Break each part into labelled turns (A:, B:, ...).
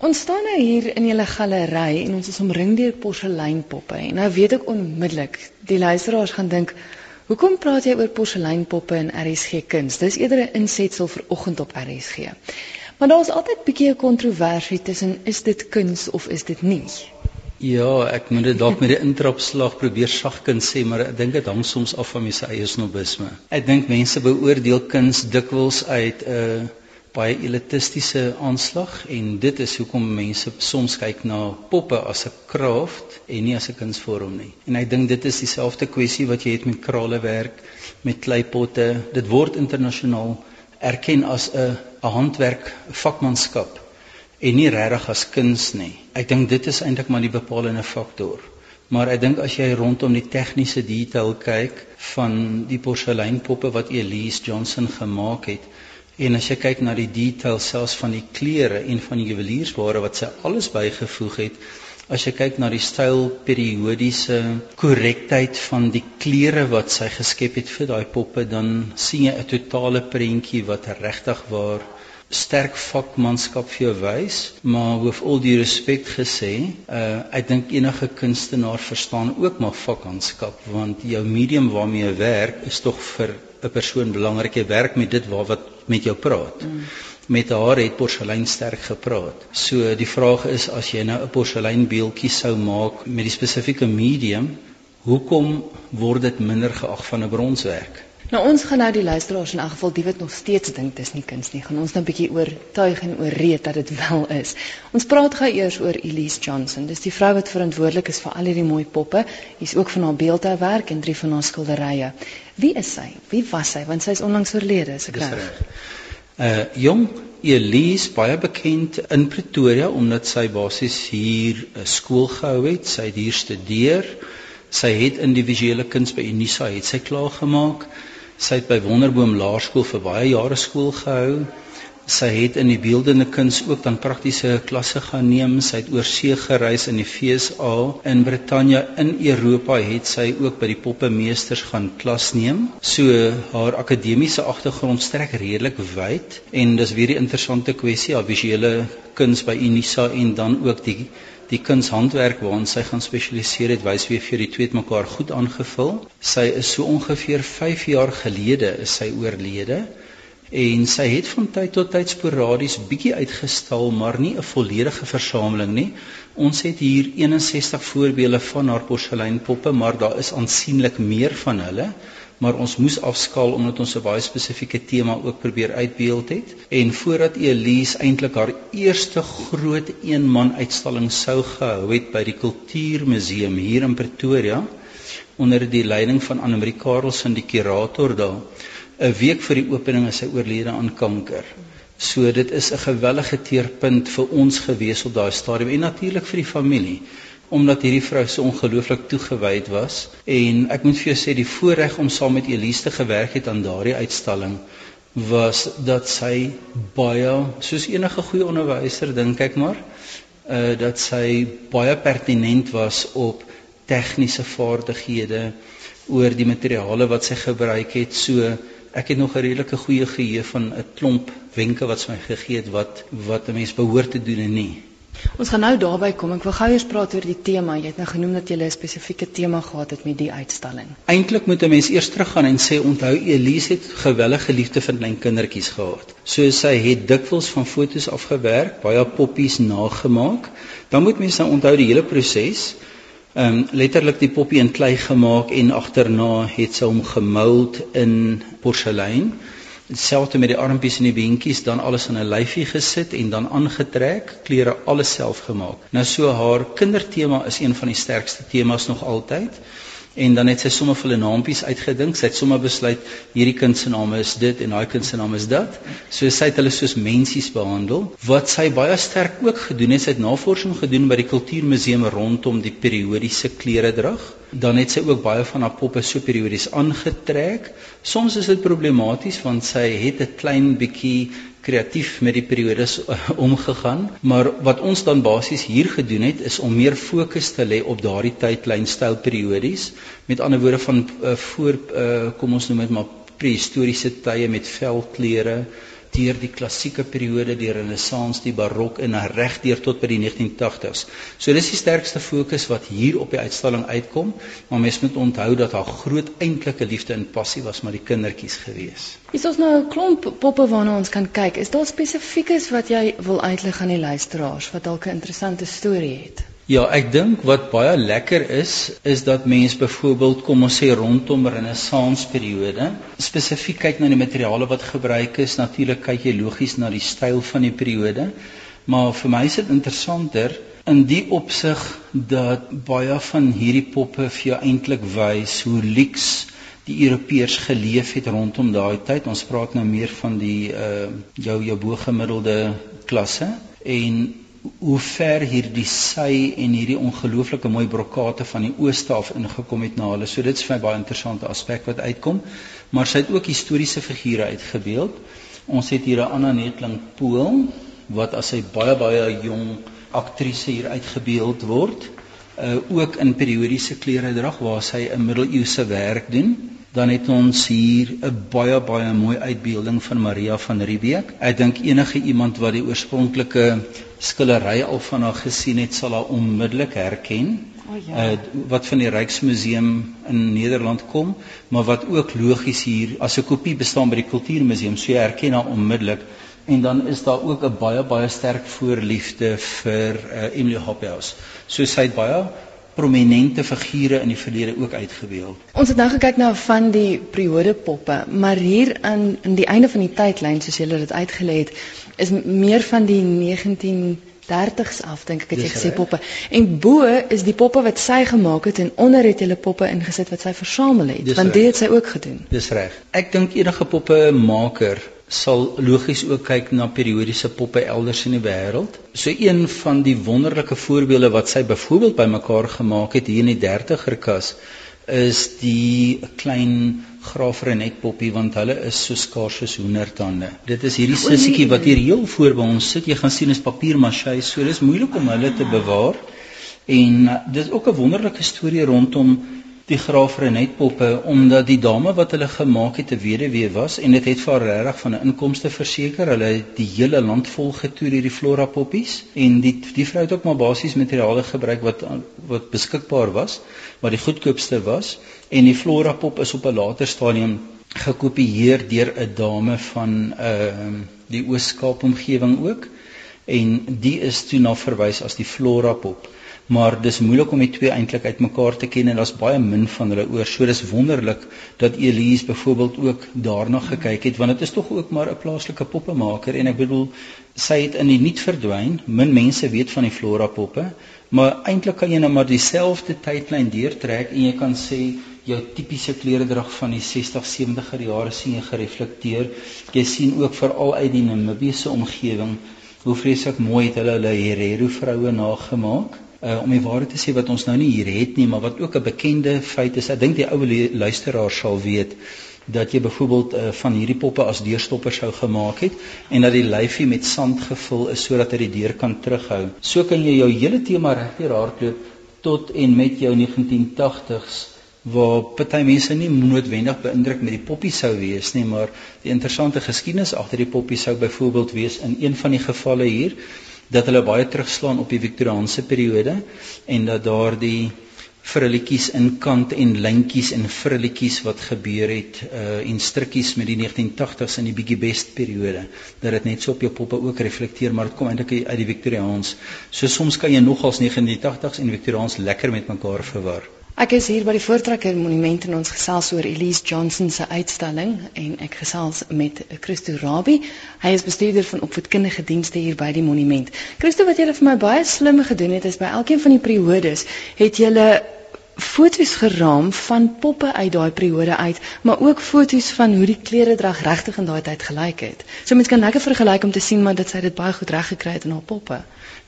A: Ons staan nou hier in julle galery en ons is omring deur porseleinpoppe. En nou weet ek onmiddellik, die luisteraars gaan dink, "Hoekom praat jy oor porseleinpoppe in RSG Kuns? Dis eerder 'n insetsel vir oggend op RSG." Maar daar's altyd bietjie 'n kontroversie tussen is dit kuns of is dit nie?
B: Ja, ek moet dit dalk met 'n intrapslag probeer sagkens sê, maar ek dink dit hang soms af van my eie snobisme. Ek dink mense beoordeel kuns dikwels uit 'n uh, baie elitistiese aanslag en dit is hoekom mense soms kyk na poppe as 'n kraft en nie as 'n kunsvorm nie. En ek dink dit is dieselfde kwessie wat jy het met kralewerk, met kleipotte. Dit word internasionaal erken as 'n 'n handwerk, 'n vakmanskap en nie regtig as kuns nie. Ek dink dit is eintlik maar die bepalende faktor. Maar ek dink as jy rondom die tegniese detail kyk van die porseleinpoppe wat Elise Johnson gemaak het, En as jy kyk na die detail selfs van die klere en van die juweliersware wat sy alles bygevoeg het, as jy kyk na die styl periodiese korrektheid van die klere wat sy geskep het vir daai poppe, dan sien jy 'n totale prentjie wat regtig waar sterk vakmanskap vir jou wys, maar hoof al die respek gesê, uh ek dink enige kunstenaar verstaan ook maar vakmanskap want jou medium waarmee jy werk is tog vir 'n persoon belangrik. Jy werk met dit waar wat met jou praat. Mm. Met haar het porselein sterk gepraat. So die vraag is as jy nou 'n porseleinbeeldjie sou maak met die spesifieke medium, hoekom word dit minder geag van 'n bronswerk?
A: Nou ons gaan nou die luisteraars in elk geval die wat nog steeds dink dis nie kuns nie, gaan ons nou 'n bietjie oortuig en oorreed dat dit wel is. Ons praat gou eers oor Elise Johnson. Dis die vrou wat verantwoordelik is vir al hierdie mooi poppe. Hier's ook van haar beeldhouwerk en drie van haar skilderye. Wie is sy? Wie was sy? Want sy is onlangs oorlede, is ek reg?
B: Uh jong Elise baie bekend in Pretoria omdat sy basies hier 'n skool gehou het. Sy het hier studeer. Sy het in die visuele kuns by Unisa het sy klaar gemaak. Sy het by Wonderboom Laerskool vir baie jare skool gehou. Sy het in die beeldende kuns ook dan praktiese klasse gaan neem. Sy het oor see gereis in die FSA in Brittanje in Europa het sy ook by die poppemeesters gaan klas neem. So haar akademiese agtergrond strek redelik wyd en dis weer 'n interessante kwessie, haar visuele kuns by Unisa en dan ook die die kunshandwerk waarin sy gaan spesialiseer het wys weer vir die twee het mekaar goed aangevul. Sy is so ongeveer 5 jaar gelede is sy oorlede en sy het van tyd tot tyd sporadies bietjie uitgestal maar nie 'n volledige versameling nie. Ons het hier 61 voorbeelde van haar porseleinpoppe, maar daar is aansienlik meer van hulle maar ons moes afskaal omdat ons 'n baie spesifieke tema ook probeer uitbeeld het en voordat Elise eintlik haar eerste groot eenman uitstalling sou gehou het by die Kultuurmuseum hier in Pretoria onder die leiding van Annelie Karelsen die kurator daar 'n week voor die opening is sy oorlede aan kanker. So dit is 'n gewellige teerpunt vir ons gewees op daai stadium en natuurlik vir die familie omdat hierdie vrou so ongelooflik toegewyd was. En ek moet vir jou sê die voorreg om saam met Elise te gewerk het aan daardie uitstalling was dat sy baie soos enige goeie onderwyser dink ek maar uh dat sy baie pertinent was op tegniese vaardighede oor die materiale wat sy gebruik het. So ek het nog 'n redelike goeie geheue van 'n klomp wenke wat sy my gegee het wat wat 'n mens behoort te doen en nie
A: Ons gaan nou daarby kom. Ek wil gou eers praat oor die tema. Jy het nou genoem dat jy 'n spesifieke tema gehad het met die uitstalling.
B: Eintlik moet 'n mens eers teruggaan en sê onthou Elise het gewellige liefde vir klein kindertjies gehad. So sy het dikwels van fotos afgewerk, baie poppies nagemaak. Dan moet mens nou onthou die hele proses. Ehm um, letterlik die poppie in klei gemaak en agterna het sy hom gemould in porselein selfs met die armpies en die beentjies dan alles in 'n lyfie gesit en dan aangetrek, klere alles self gemaak. Nou so haar kindertema is een van die sterkste temas nog altyd en dan het sy sommer vir hulle naampies uitgedink. Sy het sommer besluit hierdie kind se naam is dit en daai kind se naam is dat. So sy het hulle soos mensies behandel. Wat sy baie sterk ook gedoen het, sy het navorsing gedoen by die kultuurmuseum rondom die periodiese kleredrag. Dan het sy ook baie van haar poppe so periodies aangetrek. Soms is dit problematies want sy het 'n klein bietjie kreatief met die periodes uh, omgegaan, maar wat ons dan basies hier gedoen het is om meer fokus te lê op daardie tydlyn styl periodies, met ander woorde van uh, voor uh, kom ons noem dit maar prehistoriese tye met velklere deur die klassieke periode, die renessans, die barok en regdeur tot by die 1980s. So dis die sterkste fokus wat hier op die uitstalling uitkom, maar mens moet onthou dat haar groot eintlike liefde en passie was maar die kindertjies gewees.
A: Is ons nou 'n klomp poppe waarna ons kan kyk? Is daar spesifiekes wat jy wil uitlig aan die luisteraars wat dalk 'n interessante storie het?
B: Ja, ek dink wat baie lekker is, is dat mense byvoorbeeld kom ons sê rondom Renessans periode, spesifiek kyk na die materiale wat gebruik is, natuurlik kyk jy logies na die styl van die periode, maar vir my is dit interessanter in die opsig dat baie van hierdie poppe vir jou eintlik wys hoe lyks die Europeërs geleef het rondom daai tyd. Ons praat nou meer van die uh jou jou bo-gemiddelde klasse. En hoe ver hierdie sy en hierdie ongelooflike mooi brokate van die ooste af ingekom het na hulle. So dit is vir my baie interessante aspek wat uitkom. Maar sy het ook historiese figure uitgebeeld. Ons het hier 'n Anna Netling Pool wat as sy baie baie jong aktrise hier uitgebeeld word. Uh ook in periodiese klere dra waar sy 'n middeleeuse werk doen dan het ons hier 'n baie baie mooi uitbeelding van Maria van Riebeeck. Ek dink enige iemand wat die oorspronklike skillery al van haar gesien het, sal haar onmiddellik herken.
A: Oh, ja. uh,
B: wat van die Ryksmuseum in Nederland kom, maar wat ook logies hier as 'n kopie bestaan by die Kultuurmuseum, so jy herken haar onmiddellik. En dan is daar ook 'n baie baie sterk voorliefde vir uh, Emily Hophouse. So sy het baie prominente figure in die verlede ook uitgebeeld.
A: Ons het nou gekyk na van die periode poppe, maar hier aan in die einde van die tydlyn soos julle dit uitgelê het, is meer van die 1930s af dink ek het jy gesê poppe. En bo is die poppe wat sy gemaak het en onder het hulle poppe ingesit wat sy versamel het, want dit het sy ook gedoen.
B: Dis reg. Ek dink enige poppemaker sal logies ook kyk na periodiese poppe elders in die wêreld. So een van die wonderlike voorbeelde wat sy byvoorbeeld bymekaar gemaak het hier in die 30er kas is die klein graaf Renet poppie want hulle is so skaars soos hoendertande. Dit is hierdie sissietjie wat hier heel voor by ons sit. Jy gaan sien is papiermasjie, so dis moeilik om hulle te bewaar. En uh, dit is ook 'n wonderlike storie rondom die graaf Renet poppe omdat die dame wat hulle gemaak het 'n weduwee was en dit het vir haar regtig van 'n inkomste verseker. Hulle het die hele land vol getoer hierdie flora poppies en die die vrou het ook maar basies materiale gebruik wat wat beskikbaar was, wat die goedkoopste was en die flora pop is op 'n later stadium gekopieer deur 'n dame van ehm uh, die Oos-Kaap omgewing ook en die is toe na verwys as die flora pop maar dis moeilik om die twee eintlik uitmekaar te ken en daar's baie min van hulle oor. So dis wonderlik dat Elise byvoorbeeld ook daarna gekyk het want dit is tog ook maar 'n plaaslike poppemaker en ek bedoel sy het in die niet verdwyn. Min mense weet van die Flora poppe, maar eintlik kan jy nou maar dieselfde tydlyn deurtrek en jy kan sê jou tipiese kleredrag van die 60 70er jare sien jy gereflekteer. Jy sien ook veral uit die Namibiese omgewing hoe vreeslik mooi het hulle hulle Herero vroue nagemaak uh, om die waarheid te sê wat ons nou nie hier het nie, maar wat ook 'n bekende feit is. Ek dink die ou luisteraars sal weet dat jy byvoorbeeld uh, van hierdie poppe as deurstoppers sou gemaak het en dat die lyfie met sand gevul is sodat hy die deur kan terughou. So kan jy jou hele tema regdeur hardloop tot en met jou 1980s waar party mense nie noodwendig beïndruk met die poppie sou wees nie, maar die interessante geskiedenis agter die poppie sou byvoorbeeld wees in een van die gevalle hier dat hulle baie terugslaan op die Victoriaanse periode en dat daar die frilletjies in kant en lyntjies en frilletjies wat gebeur het uh en strikkies met die 1980s in die bietjie best periode dat dit net so op jou poppe ook reflekteer maar dit kom eintlik uit die Victoriaans. So soms kan jy nogals 1980s en Victoriaans lekker met mekaar verwar.
A: Ek is hier by die Voortrekker Monument en ons gesels oor Elise Johnson se uitstalling en ek gesels met Christo Rabbi. Hy is bestuurder van opvoedkundige dienste hier by die monument. Christo, wat jy vir my baie slim gedoen het is by elkeen van die periodes het jy foto's geraam van poppe uit daai periode uit, maar ook foto's van hoe die kleredrag regtig in daai tyd gelyk het. So mense kan lekker vergelyk om te sien maar dit sy dit baie goed reg gekry het in haar poppe.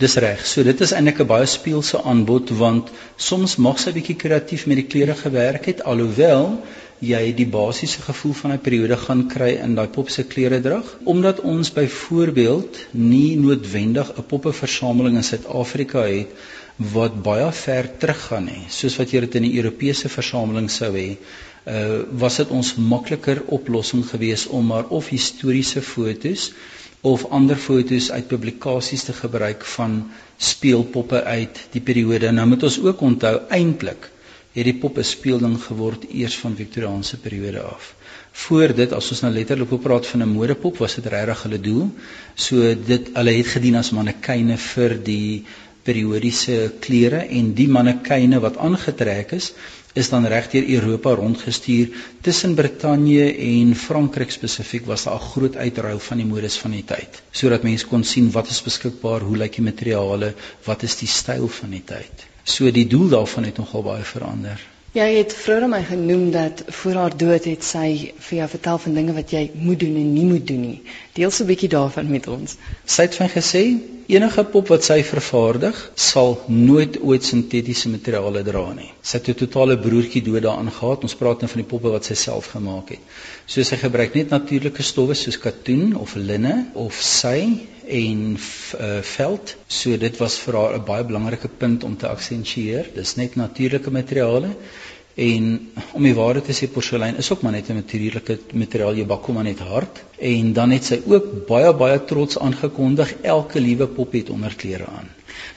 B: Dis reg. So dit is eintlik 'n baie speelse aanbod want soms mag sy bietjie kreatief met die klere gewerk het alhoewel jy die basiese gevoel van 'n periode gaan kry in daai pop se klere drag omdat ons byvoorbeeld nie noodwendig 'n poppeversameling in Suid-Afrika het wat baie ver teruggaan nie soos wat jy dit in die Europese versameling sou hê uh, was dit ons makliker oplossing geweest om maar of historiese fotos of ander fotos uit publikasies te gebruik van speelpoppe uit die periode. Nou moet ons ook onthou eintlik het die poppe speelding geword eers van Victoriaanse periode af. Voor dit as ons nou letterlik op praat van 'n modepop was dit regtig hulle doel. So dit hulle het gedien as mannekyne vir die periodiese klere en die mannekyne wat aangetrek is is dan regdeur Europa rondgestuur tussen Brittanje en Frankryk spesifiek was daar 'n groot uitruil van die modes van die tyd sodat mense kon sien wat is beskikbaar, hoe lyk die materiale, wat is die styl van die tyd. So die doel daarvan het nogal baie verander.
A: Jy het vroeër my genoem dat voor haar dood het sy vir jou vertel van dinge wat jy moet doen en nie moet doen nie. Deel so 'n bietjie daarvan met ons.
B: Sy het van gesê enige pop wat sy vervaardig sal nooit ooit sintetiese materiale dra nie. Sy het 'n totale broertjie dood daaraan gehad. Ons praat nou van die poppe wat sy self gemaak het. So sy gebruik net natuurlike stowwe soos katoen of linne of sy en uh, veld. So dit was vir haar 'n baie belangrike punt om te aksentueer. Dis net natuurlike materiale. En om die waarheid te sê porselein is ook maar net 'n natuurlike materiaal jy bak hom maar net hard en dan het sy ook baie baie trots aangekondig elke liewe pop het onderklere aan.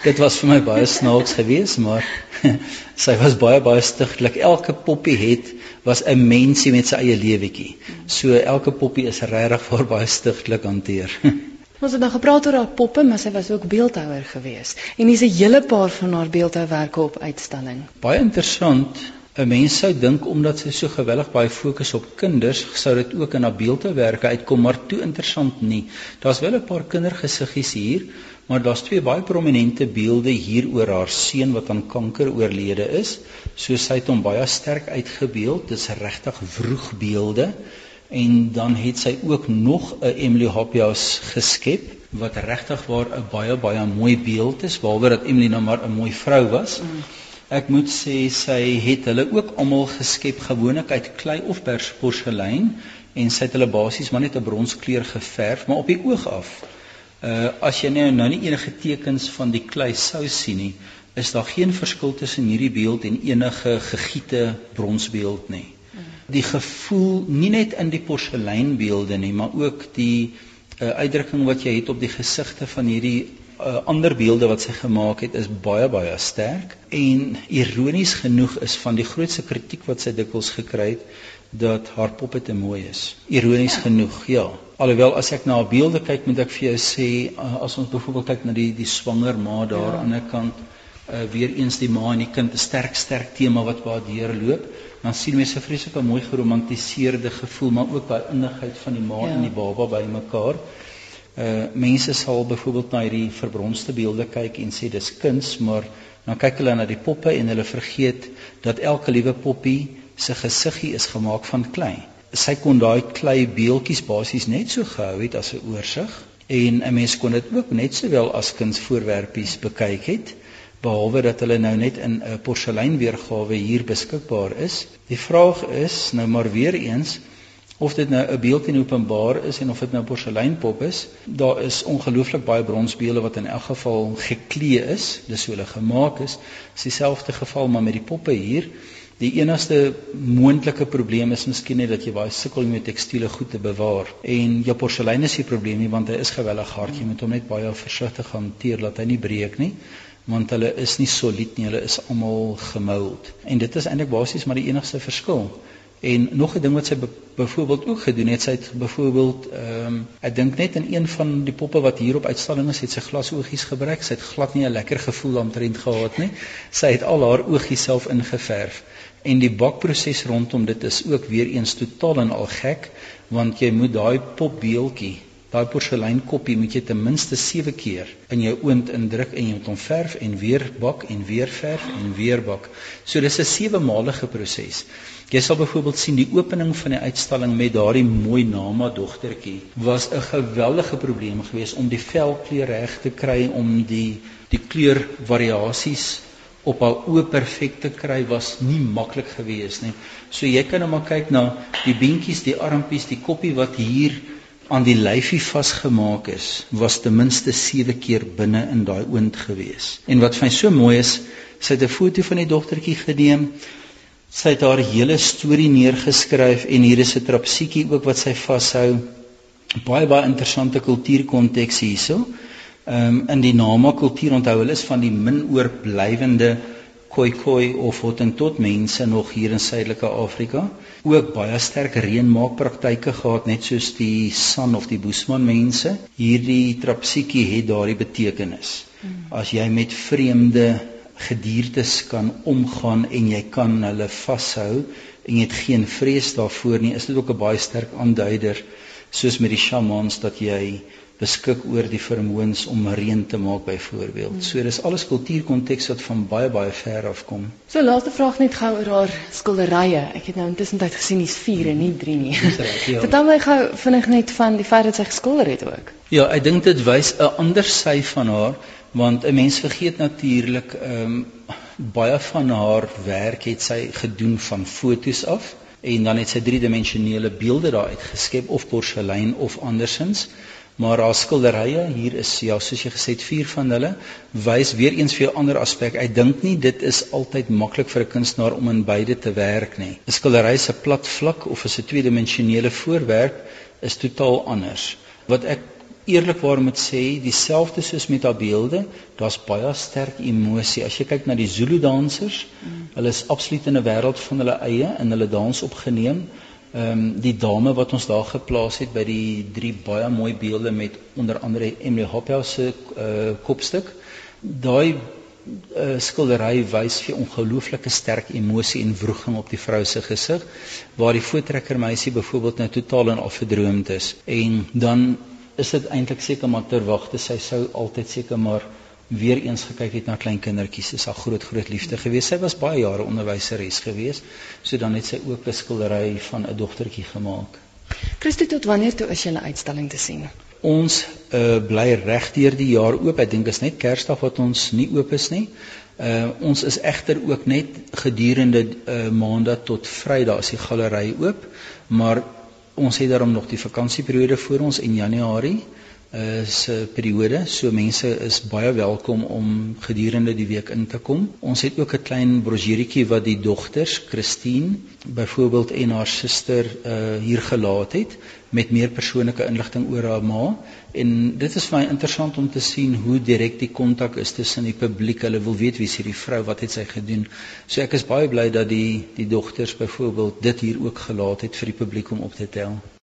B: Dit was vir my baie snaaks geweest maar sy was baie baie stigtelik. Elke poppie het was 'n mensie met sy eie lewetjie. So elke poppie is regtig vir baie stigtelik hanteer.
A: Ons het nou gepraat oor haar poppe, maar sy was ook beeldhouer geweest. En hier's 'n hele paar van haar beeldhouwerke op uitstalling.
B: Baie interessant. 'n Mens sou dink omdat sy so gewillig baie fokus op kinders, sou dit ook in haar beeldewerke uitkom, maar toe interessant nie. Daar's wel 'n paar kindergesiggies hier, maar daar's twee baie prominente beelde hier oor haar seun wat aan kanker oorlede is. So sy het hom baie sterk uitgebeeld. Dis regtig vroeg beelde. En dan het sy ook nog 'n Emily Hoppias geskep wat regtig waar 'n baie baie mooi beeld is, behalwe dat Emily nou maar 'n mooi vrou was. Mm. Ek moet sê sy het hulle ook almal geskep gewoonlik uit klei of porselein en sy het hulle basies maar net 'n bronskleur geverf, maar op die oog af. Uh as jy nou nou nie enige tekens van die klei sou sien nie, is daar geen verskil tussen hierdie beeld en enige gegiete bronsbeeld nie. Die gevoel nie net in die porseleinbeelde nie, maar ook die uh, uitdrukking wat jy het op die gesigte van hierdie uh, ander beelde wat sy gemaak het is baie baie sterk en ironies genoeg is van die grootste kritiek wat sy dikwels gekry het dat haar poppe te mooi is. Ironies genoeg, ja. Alhoewel as ek na haar beelde kyk, moet ek vir jou sê uh, as ons byvoorbeeld kyk na die die swanger ma daar ja. aan die ander kant uh, weer eens die ma en die kind 'n sterk sterk tema wat waar deurloop, dan sien mense vreeslike mooi geromantiseerde gevoel, maar ook daai innigheid van die ma ja. en die baba by mekaar. Uh mense sal byvoorbeeld na hierdie verbronste beelde kyk en sê dis kuns, maar dan kyk hulle na die poppe en hulle vergeet dat elke liewe poppie se gesiggie is gemaak van klei. Sy kon daai klei beeltjies basies net so gehou het as 'n oorsig en 'n mens kon dit ook net sowel as kunsvoorwerpies bekyk het behalwe dat hulle nou net in 'n porselein weergawe hier beskikbaar is. Die vraag is nou maar weer eens of dit nou 'n beeld in openbaar is en of dit nou porseleinpop is, daar is ongelooflik baie bronsbeelde wat in elk geval geklee is, dis hoe hulle gemaak is. Dis dieselfde geval maar met die poppe hier. Die enigste moontlike probleem is miskien net dat jy baie sukkel met tekstiele goed te bewaar. En jou porselein is nie probleem nie want hy is gewellig hard. Jy moet hom net baie versigtig hanteer dat hy nie breek nie want hulle is nie solied nie, hulle is almal gemould. En dit is eintlik basies maar die enigste verskil. En nog 'n ding wat sy byvoorbeeld ook gedoen het, sy het byvoorbeeld ehm um, ek dink net in een van die poppe wat hier op uitstalling is, het sy glasoogies gebruik. Sy het glad nie 'n lekker gevoel omtrent gehad nie. Sy het al haar oogies self ingeverf. En die bakproses rondom dit is ook weer eens totaal en al gek, want jy moet daai popbeeltjie Daai porseleinkoppie moet jy ten minste 7 keer in jou oond indruk en jy moet hom verf en weer bak en weer verf en weer bak. So dis 'n sewemalige proses. Jy sal byvoorbeeld sien die opening van die uitstalling met daardie mooi Nama dogtertjie was 'n geweldige probleem geweest om die velkleur reg te kry om die die kleurvariasies op haar oë perfek te kry was nie maklik geweest nie. So jy kan nou maar kyk na die beentjies, die armpies, die koppie wat hier aan die lyfie vasgemaak is, was ten minste 7 keer binne in daai oond gewees. En wat vir my so mooi is, sy het 'n foto van die dogtertjie geneem. Sy het haar hele storie neergeskryf en hier is 'n trapsiekie ook wat sy vashou. Baie baie interessante kultuurkonteks hierso. Ehm um, in die Nama kultuur onthou hulle is van die min oorblywende Khoikhoi of Hottentot mense nog hier in Suidelike Afrika. Ook baie sterk reënmaakpraktyke gehad net soos die San of die Boesman mense. Hierdie trapsiekie het daardie betekenis. Hmm. As jy met vreemde gediertes kan omgaan en jy kan hulle vashou en jy het geen vrees daarvoor nie, is dit ook 'n baie sterk aanduider soos met die shamans dat jy beskik oor die vermoëns om reën te maak byvoorbeeld. So dis alles kultuurkonteks wat van baie baie ver af kom.
A: So laaste vraag net gou oor haar skilderye. Ek het nou intussen tyd gesien dis 4 en nie 3 nie. Ja. Vertel my gou vinnig net van die feit dat sy geskilder het ook.
B: Ja, ek dink dit wys 'n ander sy van haar want 'n mens vergeet natuurlik ehm um, baie van haar werk het sy gedoen van fotos af en dan het sy driedimensionele beelde daar uitgeskep of porselein of andersins maar haar skilderye hier is ja soos jy gesê het vier van hulle wys weer eens vir 'n ander aspek. Ek dink nie dit is altyd maklik vir 'n kunstenaar om in beide te werk nie. 'n Skildery se plat vlak of 'n tweedimensionele voorwerp is totaal anders. Wat ek eerlikwaar moet sê, dieselfde soos met haar beelde, daar's baie sterk emosie. As jy kyk na die Zulu dansers, mm. hulle is absoluut in 'n wêreld van hulle eie en hulle dans opgeneem ehm um, die dame wat ons daar geplaas het by die drie baie mooi beelde met onder andere Emily Hoppel se uh, kopstuk. Daai uh, skildery wys vir ongelooflike sterk emosie en wroging op die vrou se gesig waar die voortrekker meisie byvoorbeeld nou totaal en al verdroomd is en dan is dit eintlik seker maar ter wagte sy sou altyd seker maar weer eens gekyk het na klein kindertjies. Dis haar groot groot liefde gewees. Sy was baie jare onderwyseres gewees. So dan het sy ook 'n skildery van 'n dogtertjie gemaak.
A: Christo tot wanneer toe is julle uitstalling te sien?
B: Ons uh, bly regdeur die jaar oop. Ek dink is net Kersdag wat ons nie oop is nie. Uh ons is egter ook net gedurende uh maandag tot Vrydag as die galery oop, maar ons het daarom nog die vakansieperiode voor ons in Januarie is 'n periode so mense is baie welkom om gedurende die week in te kom. Ons het ook 'n klein brosjurietjie wat die dogters Christine byvoorbeeld en haar suster uh hier gelaat het met meer persoonlike inligting oor haar ma en dit is vir my interessant om te sien hoe direk die kontak is tussen die publiek. Hulle wil weet wie is hierdie vrou, wat het sy gedoen. So ek is baie bly dat die die dogters byvoorbeeld dit hier ook gelaat het vir die publiek om op te tel.